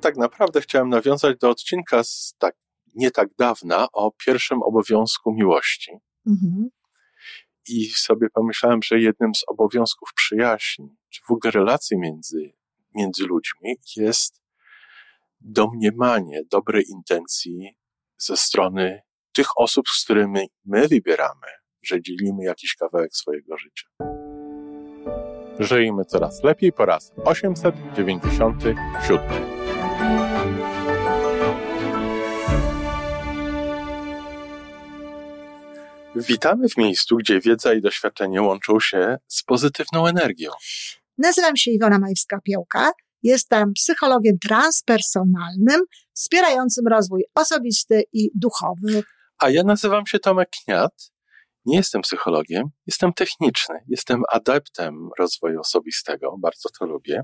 Tak naprawdę chciałem nawiązać do odcinka z tak, nie tak dawna o pierwszym obowiązku miłości. Mhm. I sobie pomyślałem, że jednym z obowiązków przyjaźni, czy w ogóle relacji między, między ludźmi jest domniemanie dobrej intencji ze strony tych osób, z którymi my wybieramy, że dzielimy jakiś kawałek swojego życia. Żyjmy coraz lepiej po raz 897. Witamy w miejscu, gdzie wiedza i doświadczenie łączą się z pozytywną energią. Nazywam się Iwona Majwska-Piołka. Jestem psychologiem transpersonalnym, wspierającym rozwój osobisty i duchowy. A ja nazywam się Tomek Kniat. Nie jestem psychologiem, jestem techniczny, jestem adeptem rozwoju osobistego, bardzo to lubię.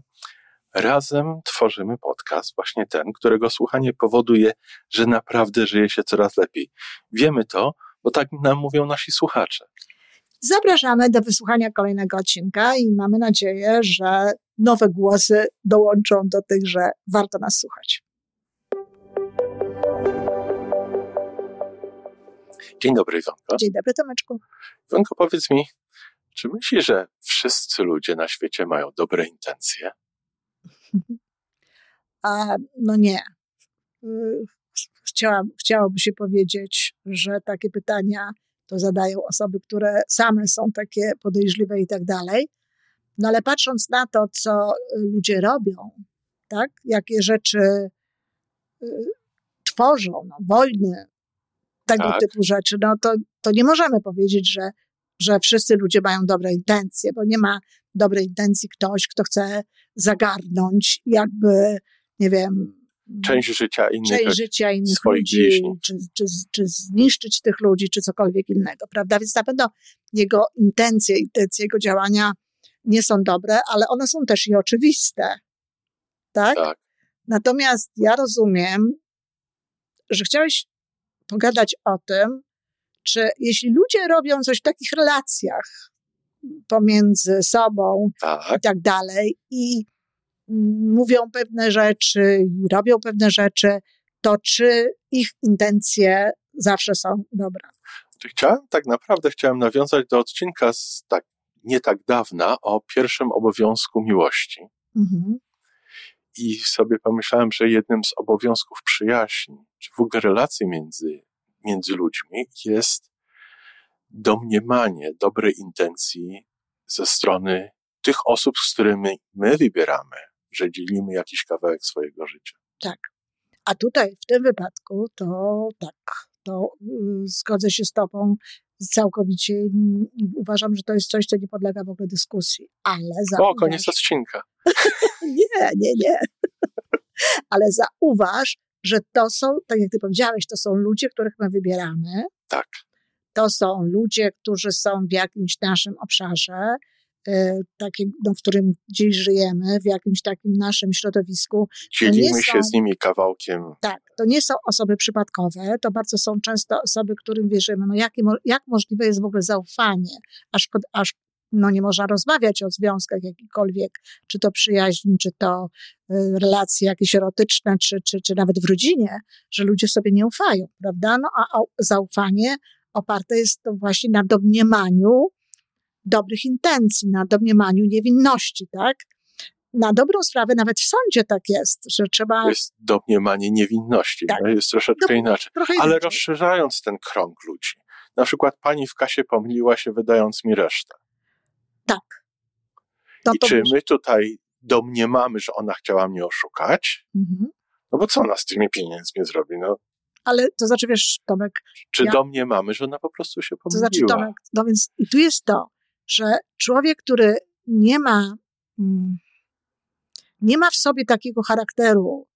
Razem tworzymy podcast, właśnie ten, którego słuchanie powoduje, że naprawdę żyje się coraz lepiej. Wiemy to, bo tak nam mówią nasi słuchacze. Zapraszamy do wysłuchania kolejnego odcinka i mamy nadzieję, że nowe głosy dołączą do tych, że warto nas słuchać. Dzień dobry, Iwonko. Dzień dobry, Tomeczku. Iwonko, powiedz mi, czy myślisz, że wszyscy ludzie na świecie mają dobre intencje? A, no nie. Chciałam, chciałoby się powiedzieć, że takie pytania to zadają osoby, które same są takie podejrzliwe i tak dalej. No ale patrząc na to, co ludzie robią, tak, jakie rzeczy y, tworzą, no, wojny, tego tak. typu rzeczy, no to, to nie możemy powiedzieć, że, że wszyscy ludzie mają dobre intencje, bo nie ma dobrej intencji ktoś, kto chce zagarnąć jakby, nie wiem, część życia innych, część życia innych ludzi, czy, czy, czy zniszczyć tych ludzi, czy cokolwiek innego, prawda? Więc na pewno jego intencje, intencje jego działania nie są dobre, ale one są też i oczywiste, tak? tak. Natomiast ja rozumiem, że chciałeś pogadać o tym, czy jeśli ludzie robią coś w takich relacjach pomiędzy sobą tak. i tak dalej i mówią pewne rzeczy robią pewne rzeczy, to czy ich intencje zawsze są dobre? Chciałem, tak naprawdę chciałem nawiązać do odcinka z tak, nie tak dawna o pierwszym obowiązku miłości. Mhm. I sobie pomyślałem, że jednym z obowiązków przyjaźni, czy w ogóle relacji między, między ludźmi jest domniemanie dobrej intencji ze strony tych osób, z którymi my wybieramy, że dzielimy jakiś kawałek swojego życia. Tak. A tutaj w tym wypadku to tak, to y, zgodzę się z Tobą całkowicie. Uważam, że to jest coś, co nie podlega w ogóle dyskusji. Ale zauważ... O, koniec odcinka. nie, nie, nie. Ale zauważ, że to są, tak jak Ty powiedziałeś, to są ludzie, których my wybieramy. Tak. To są ludzie, którzy są w jakimś naszym obszarze E, takie, no, w którym dziś żyjemy, w jakimś takim naszym środowisku. Dzielimy się z nimi kawałkiem. Tak, to nie są osoby przypadkowe, to bardzo są często osoby, którym wierzymy. No jakie, jak możliwe jest w ogóle zaufanie, aż, aż no nie można rozmawiać o związkach jakikolwiek, czy to przyjaźń, czy to y, relacje jakieś erotyczne, czy, czy, czy nawet w rodzinie, że ludzie sobie nie ufają, prawda? No a zaufanie oparte jest to właśnie na domniemaniu, dobrych intencji, na domniemaniu niewinności, tak? Na dobrą sprawę nawet w sądzie tak jest, że trzeba. To jest domniemanie niewinności, tak. no, jest troszeczkę Do, inaczej. Ale inaczej. rozszerzając ten krąg ludzi. Na przykład pani w kasie pomyliła się, wydając mi resztę. Tak. No I czy my tutaj domniemamy, że ona chciała mnie oszukać? Mhm. No bo co ona z tymi pieniędzmi zrobi? No, ale to znaczy, wiesz, Tomek. Czy ja, domniemamy, że ona po prostu się pomyliła? To znaczy, Tomek, no więc i tu jest to że człowiek, który nie ma, mm, nie ma w sobie takiego charakteru,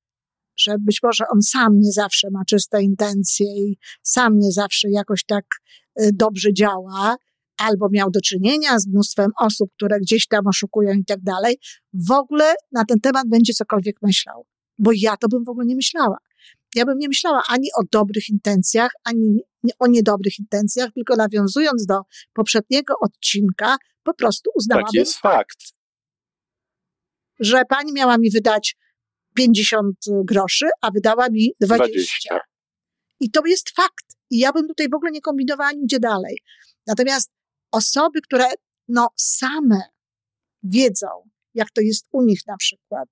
że być może on sam nie zawsze ma czyste intencje i sam nie zawsze jakoś tak y, dobrze działa, albo miał do czynienia z mnóstwem osób, które gdzieś tam oszukują i tak dalej, w ogóle na ten temat będzie cokolwiek myślał. Bo ja to bym w ogóle nie myślała. Ja bym nie myślała ani o dobrych intencjach, ani o niedobrych intencjach, tylko nawiązując do poprzedniego odcinka, po prostu uznałabym. Tak jest fakt. Że pani miała mi wydać 50 groszy, a wydała mi 20. 20. I to jest fakt. I ja bym tutaj w ogóle nie kombinowała nigdzie dalej. Natomiast osoby, które no same wiedzą, jak to jest u nich na przykład,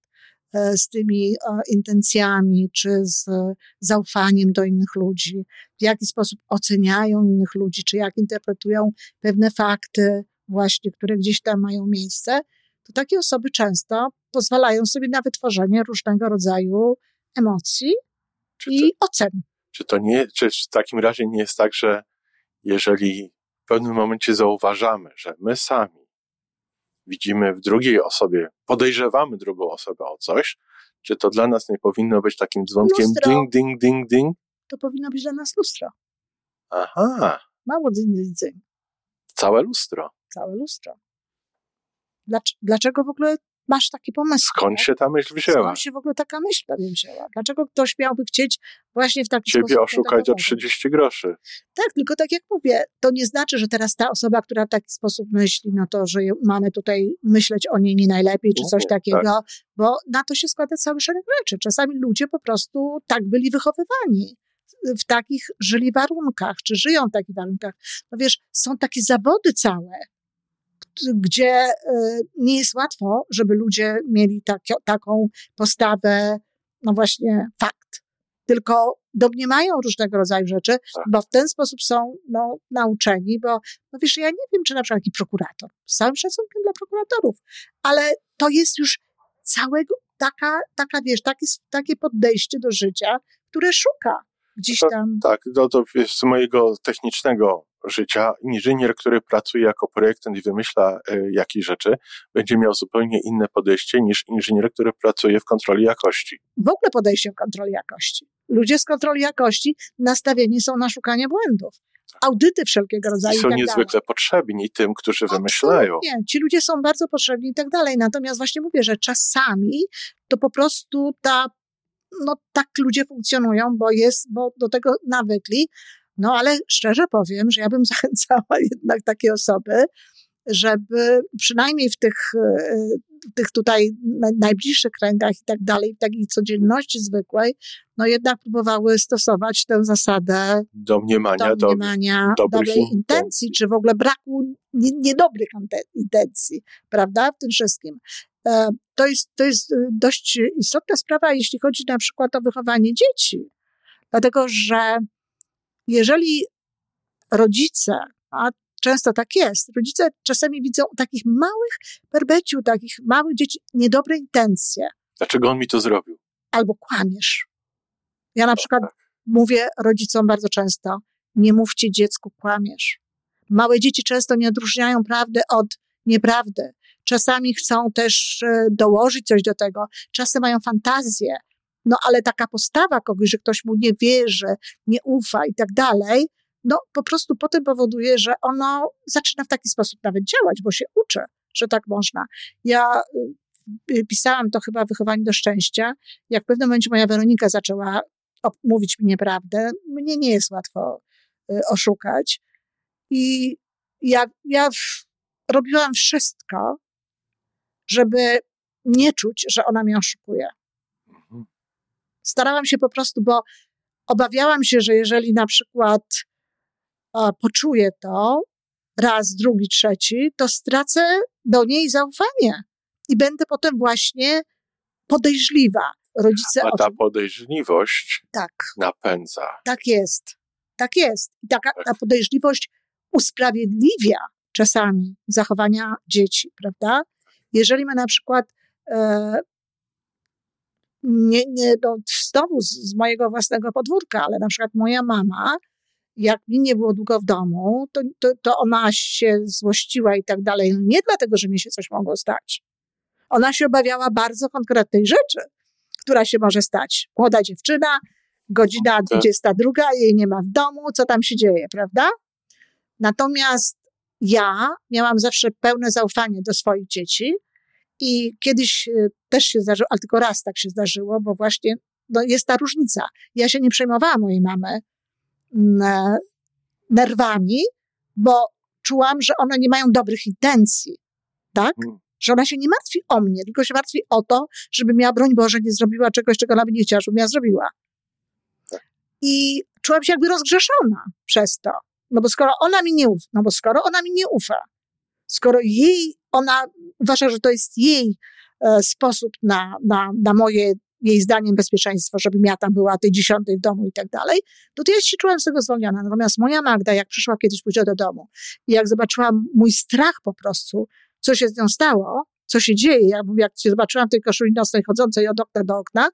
z tymi e, intencjami, czy z zaufaniem do innych ludzi, w jaki sposób oceniają innych ludzi, czy jak interpretują pewne fakty, właśnie, które gdzieś tam mają miejsce, to takie osoby często pozwalają sobie na wytworzenie różnego rodzaju emocji czy i to, ocen. Czy to nie, czy w takim razie nie jest tak, że jeżeli w pewnym momencie zauważamy, że my sami widzimy w drugiej osobie, podejrzewamy drugą osobę o coś, czy to dla nas nie powinno być takim dzwonkiem lustro. ding, ding, ding, ding? To powinno być dla nas lustro. Aha. Mało ding, ding, ding. Całe lustro. Całe lustro. Dlaczego w ogóle masz taki pomysł? Skąd się ta myśl wzięła? Skąd się w ogóle taka myśl pewnie wzięła? Dlaczego ktoś miałby chcieć właśnie w taki Ciebie sposób... Ciebie oszukać o 30 groszy. Tak, tylko tak jak mówię, to nie znaczy, że teraz ta osoba, która w taki sposób myśli, no to, że mamy tutaj myśleć o niej nie najlepiej, czy coś takiego, tak. bo na to się składa cały szereg rzeczy. Czasami ludzie po prostu tak byli wychowywani w takich żyli warunkach, czy żyją w takich warunkach. No wiesz, są takie zawody całe, gdzie e, nie jest łatwo, żeby ludzie mieli tak, taką postawę, no właśnie fakt. Tylko domniemają różnego rodzaju rzeczy, tak. bo w ten sposób są no, nauczeni, bo no wiesz, ja nie wiem, czy na przykład taki prokurator, z całym szacunkiem dla prokuratorów, ale to jest już całego, taka, taka wiesz, takie, takie podejście do życia, które szuka gdzieś tam. Tak, no to z mojego technicznego życia, inżynier, który pracuje jako projektant i wymyśla y, jakieś rzeczy, będzie miał zupełnie inne podejście niż inżynier, który pracuje w kontroli jakości. W ogóle podejście w kontroli jakości. Ludzie z kontroli jakości nastawieni są na szukanie błędów. Tak. Audyty wszelkiego rodzaju. I są tak niezwykle dalej. potrzebni tym, którzy wymyślają. Nie, ci ludzie są bardzo potrzebni i tak dalej. Natomiast właśnie mówię, że czasami to po prostu ta no tak ludzie funkcjonują, bo jest, bo do tego nawykli. No ale szczerze powiem, że ja bym zachęcała jednak takie osoby, żeby przynajmniej w tych, e, tych tutaj najbliższych kręgach i tak dalej, w takiej codzienności zwykłej, no jednak próbowały stosować tę zasadę domniemania, domniemania do, dobrej intencji, intencji, czy w ogóle braku niedobrych intencji, prawda, w tym wszystkim. E, to jest, to jest e, dość istotna sprawa, jeśli chodzi na przykład o wychowanie dzieci. Dlatego, że jeżeli rodzice, a często tak jest, rodzice czasami widzą takich małych perbeciu, takich małych dzieci, niedobre intencje. Dlaczego on mi to zrobił? Albo kłamiesz. Ja na przykład tak. mówię rodzicom bardzo często, nie mówcie dziecku kłamiesz. Małe dzieci często nie odróżniają prawdy od nieprawdy. Czasami chcą też e, dołożyć coś do tego. Czasem mają fantazję. No ale taka postawa kogoś, że ktoś mu nie wierzy, nie ufa i tak dalej, no po prostu potem powoduje, że ono zaczyna w taki sposób nawet działać, bo się uczy, że tak można. Ja y, y, pisałam to chyba wychowanie do szczęścia, jak w pewnym momencie moja Weronika zaczęła mówić mi nieprawdę, mnie nie jest łatwo y, oszukać. I ja, ja robiłam wszystko, żeby nie czuć, że ona mnie oszukuje. Mhm. Starałam się po prostu, bo obawiałam się, że jeżeli na przykład poczuję to raz, drugi, trzeci, to stracę do niej zaufanie i będę potem właśnie podejrzliwa. Rodzice A ta podejrzliwość tak. napędza. Tak jest. Tak jest. I taka ta podejrzliwość usprawiedliwia czasami zachowania dzieci, prawda? Jeżeli my na przykład e, nie, nie no, znowu z, z mojego własnego podwórka, ale na przykład moja mama, jak mi nie było długo w domu, to, to, to ona się złościła i tak dalej. Nie dlatego, że mi się coś mogło stać. Ona się obawiała bardzo konkretnej rzeczy, która się może stać. Młoda dziewczyna, godzina 22, tak. jej nie ma w domu, co tam się dzieje, prawda? Natomiast ja miałam zawsze pełne zaufanie do swoich dzieci i kiedyś e, też się zdarzyło, ale tylko raz tak się zdarzyło, bo właśnie no jest ta różnica. Ja się nie przejmowałam mojej mamy mm, e, nerwami, bo czułam, że one nie mają dobrych intencji, tak? Mm. że ona się nie martwi o mnie, tylko się martwi o to, żeby miała, broń Boże, nie zrobiła czegoś, czego ona by nie chciała, żeby ja zrobiła. Tak. I czułam się jakby rozgrzeszona przez to. No bo skoro ona mi nie ufa, no bo skoro ona mi nie ufa, skoro jej, ona uważa, że to jest jej e, sposób na, na, na moje, jej zdaniem, bezpieczeństwo, żebym ja tam była tej dziesiątej w domu i tak dalej, no to ja się czułam z tego zwolniona. Natomiast moja Magda, jak przyszła kiedyś później do domu i jak zobaczyłam mój strach po prostu, co się z nią stało, co się dzieje, jak, jak się zobaczyłam tej koszuli nocnej chodzącej od okna do okna,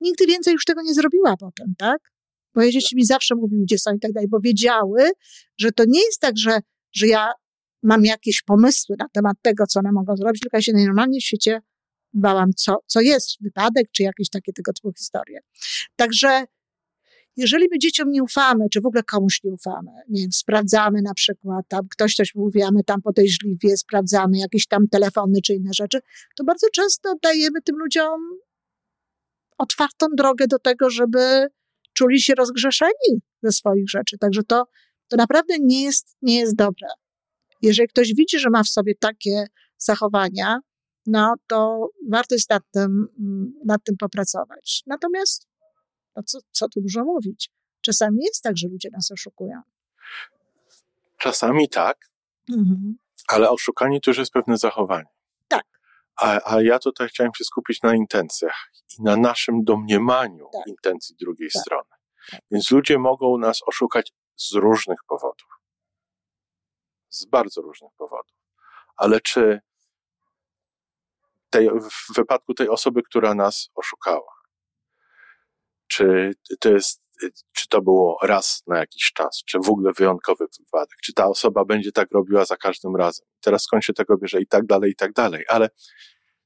nigdy więcej już tego nie zrobiła potem, tak? Moje dzieci mi zawsze mówiły, gdzie są i tak dalej, bo wiedziały, że to nie jest tak, że, że ja mam jakieś pomysły na temat tego, co one mogą zrobić, tylko ja się najnormalniej w świecie bałam, co, co jest, wypadek, czy jakieś takie tego typu historie. Także jeżeli my dzieciom nie ufamy, czy w ogóle komuś nie ufamy, nie wiem, sprawdzamy na przykład, tam ktoś coś mówi, a my tam podejrzliwie sprawdzamy jakieś tam telefony czy inne rzeczy, to bardzo często dajemy tym ludziom otwartą drogę do tego, żeby czuli się rozgrzeszeni ze swoich rzeczy. Także to, to naprawdę nie jest, nie jest dobre. Jeżeli ktoś widzi, że ma w sobie takie zachowania, no to warto jest nad tym, nad tym popracować. Natomiast, no co, co tu dużo mówić? Czasami jest tak, że ludzie nas oszukują. Czasami tak, mhm. ale oszukanie to już jest pewne zachowanie. Tak. A, a ja tutaj chciałem się skupić na intencjach i na naszym domniemaniu tak. intencji drugiej tak. strony. Tak. Więc ludzie mogą nas oszukać z różnych powodów. Z bardzo różnych powodów. Ale czy tej, w wypadku tej osoby, która nas oszukała, czy to jest, czy to było raz na jakiś czas, czy w ogóle wyjątkowy wypadek, czy ta osoba będzie tak robiła za każdym razem. Teraz skąd się tego bierze i tak dalej, i tak dalej. Ale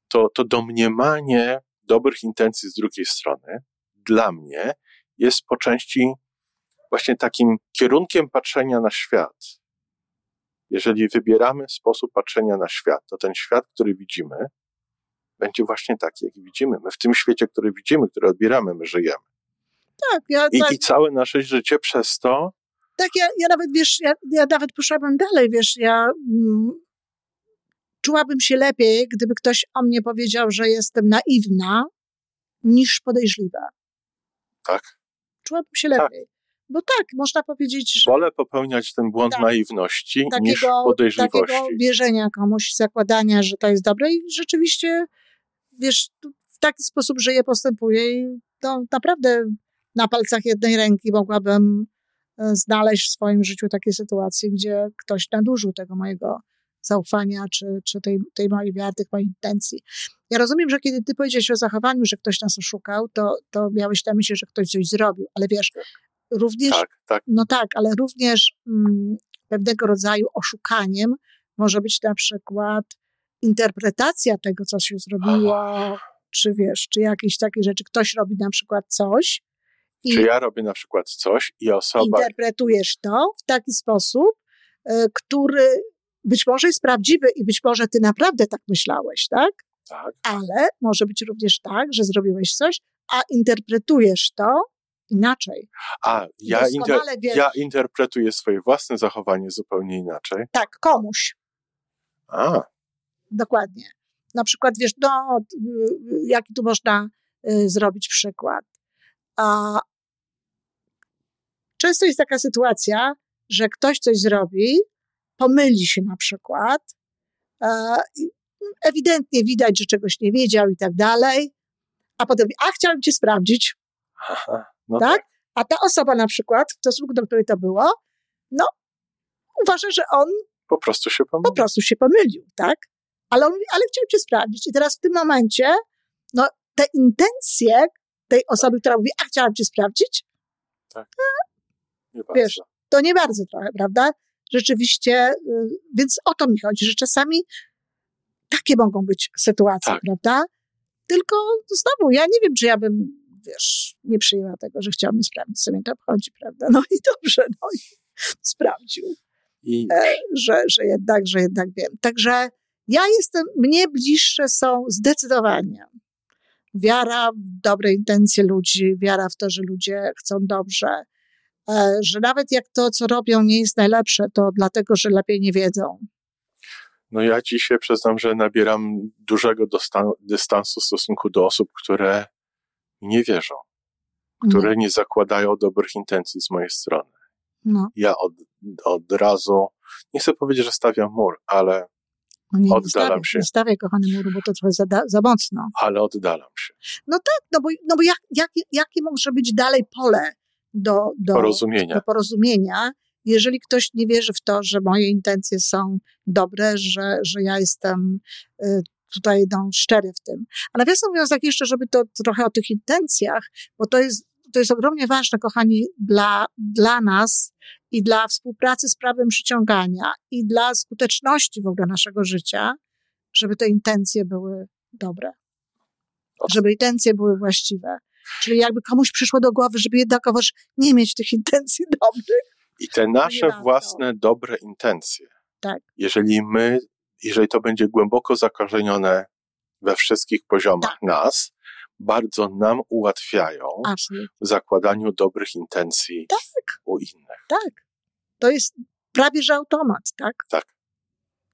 to, to domniemanie dobrych intencji z drugiej strony dla mnie jest po części właśnie takim kierunkiem patrzenia na świat. Jeżeli wybieramy sposób patrzenia na świat, to ten świat, który widzimy, będzie właśnie taki, jaki widzimy. My w tym świecie, który widzimy, który odbieramy, my żyjemy. Tak, ja, I, tak. I całe nasze życie przez to. Tak, ja, ja nawet, wiesz, ja, ja nawet poszłabym dalej, wiesz, ja mm, czułabym się lepiej, gdyby ktoś o mnie powiedział, że jestem naiwna, niż podejrzliwa. Tak. Czułabym się lepiej. Tak. Bo tak, można powiedzieć, że... Wolę popełniać ten błąd tak, naiwności takiego, niż podejrzliwości. Takiego wierzenia komuś, zakładania, że to jest dobre i rzeczywiście, wiesz, w taki sposób żyję, postępuję i to naprawdę na palcach jednej ręki mogłabym e, znaleźć w swoim życiu takie sytuacje, gdzie ktoś nadużył tego mojego zaufania, czy, czy tej, tej mojej wiary, tych moich intencji. Ja rozumiem, że kiedy ty powiedziałeś o zachowaniu, że ktoś nas oszukał, to, to miałeś na myśli, że ktoś coś zrobił, ale wiesz, również, tak, tak. no tak, ale również mm, pewnego rodzaju oszukaniem może być na przykład interpretacja tego, co się zrobiło, czy wiesz, czy jakieś takie rzeczy. Ktoś robi na przykład coś. I czy ja robię na przykład coś i osoba. Interpretujesz to w taki sposób, y, który być może jest prawdziwy i być może ty naprawdę tak myślałeś, tak? Tak. Ale może być również tak, że zrobiłeś coś, a interpretujesz to inaczej. A, ja, inter, ja interpretuję swoje własne zachowanie zupełnie inaczej. Tak, komuś. A. Dokładnie. Na przykład, wiesz, no, jaki tu można y, zrobić przykład? A, często jest taka sytuacja, że ktoś coś zrobi, pomyli się na przykład, e, ewidentnie widać, że czegoś nie wiedział i tak dalej, a potem mówi, a chciałem cię sprawdzić. Aha, no tak? tak? A ta osoba na przykład, w stosunku do której to było, no, uważa, że on po prostu się pomylił. Po prostu się pomylił, tak? Ale on mówi, ale chciałem cię sprawdzić. I teraz w tym momencie, no, te intencje tej osoby, która mówi, a chciałam cię sprawdzić, tak. Nie wiesz, to nie bardzo trochę, prawda? Rzeczywiście, y, więc o to mi chodzi, że czasami takie mogą być sytuacje, tak. prawda? Tylko znowu, ja nie wiem, czy ja bym, wiesz, nie przyjęła tego, że chciał mi sprawdzić, co mnie to obchodzi, prawda? No i dobrze, no i sprawdził, I... E, że, że jednak, że jednak wiem. Także ja jestem, mnie bliższe są zdecydowanie wiara w dobre intencje ludzi, wiara w to, że ludzie chcą dobrze, że nawet jak to, co robią, nie jest najlepsze, to dlatego, że lepiej nie wiedzą. No ja dzisiaj przyznam, że nabieram dużego dystansu w stosunku do osób, które nie wierzą, które nie, nie zakładają dobrych intencji z mojej strony. No. Ja od, od razu, nie chcę powiedzieć, że stawiam mur, ale no nie, oddalam nie się. Nie stawiaj, kochany muru, bo to trochę za, za mocno. Ale oddalam się. No tak, no bo, no bo jak, jak, jakie może być dalej pole do, do, porozumienia. do porozumienia, jeżeli ktoś nie wierzy w to, że moje intencje są dobre, że, że ja jestem y, tutaj no, szczery w tym. A nawiasem mówiąc tak jeszcze, żeby to trochę o tych intencjach, bo to jest, to jest ogromnie ważne, kochani, dla, dla nas i dla współpracy z prawem przyciągania i dla skuteczności w ogóle naszego życia, żeby te intencje były dobre. Żeby intencje były właściwe. Czyli jakby komuś przyszło do głowy, żeby jednakowoż nie mieć tych intencji dobrych. I te nasze własne dobre intencje. Tak. Jeżeli my, jeżeli to będzie głęboko zakorzenione we wszystkich poziomach tak. nas, bardzo nam ułatwiają Absolutnie. w zakładaniu dobrych intencji tak. u innych. Tak. To jest prawie że automat, tak? Tak.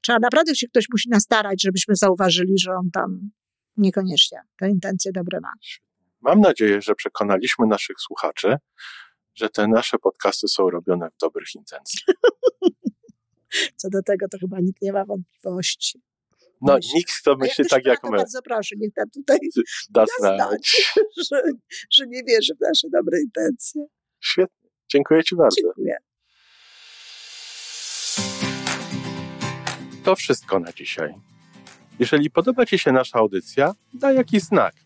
Trzeba naprawdę się ktoś musi nastarać, żebyśmy zauważyli, że on tam niekoniecznie te intencje dobre ma. Mam nadzieję, że przekonaliśmy naszych słuchaczy, że te nasze podcasty są robione w dobrych intencjach. Co do tego, to chyba nikt nie ma wątpliwości. No, Myśli. nikt to myśli tak jak my. Bardzo proszę, niech tam tutaj da znać, że, że nie wierzy w nasze dobre intencje. Świetnie. Dziękuję Ci bardzo. Dziękuję. To wszystko na dzisiaj. Jeżeli podoba Ci się nasza audycja, daj jakiś znak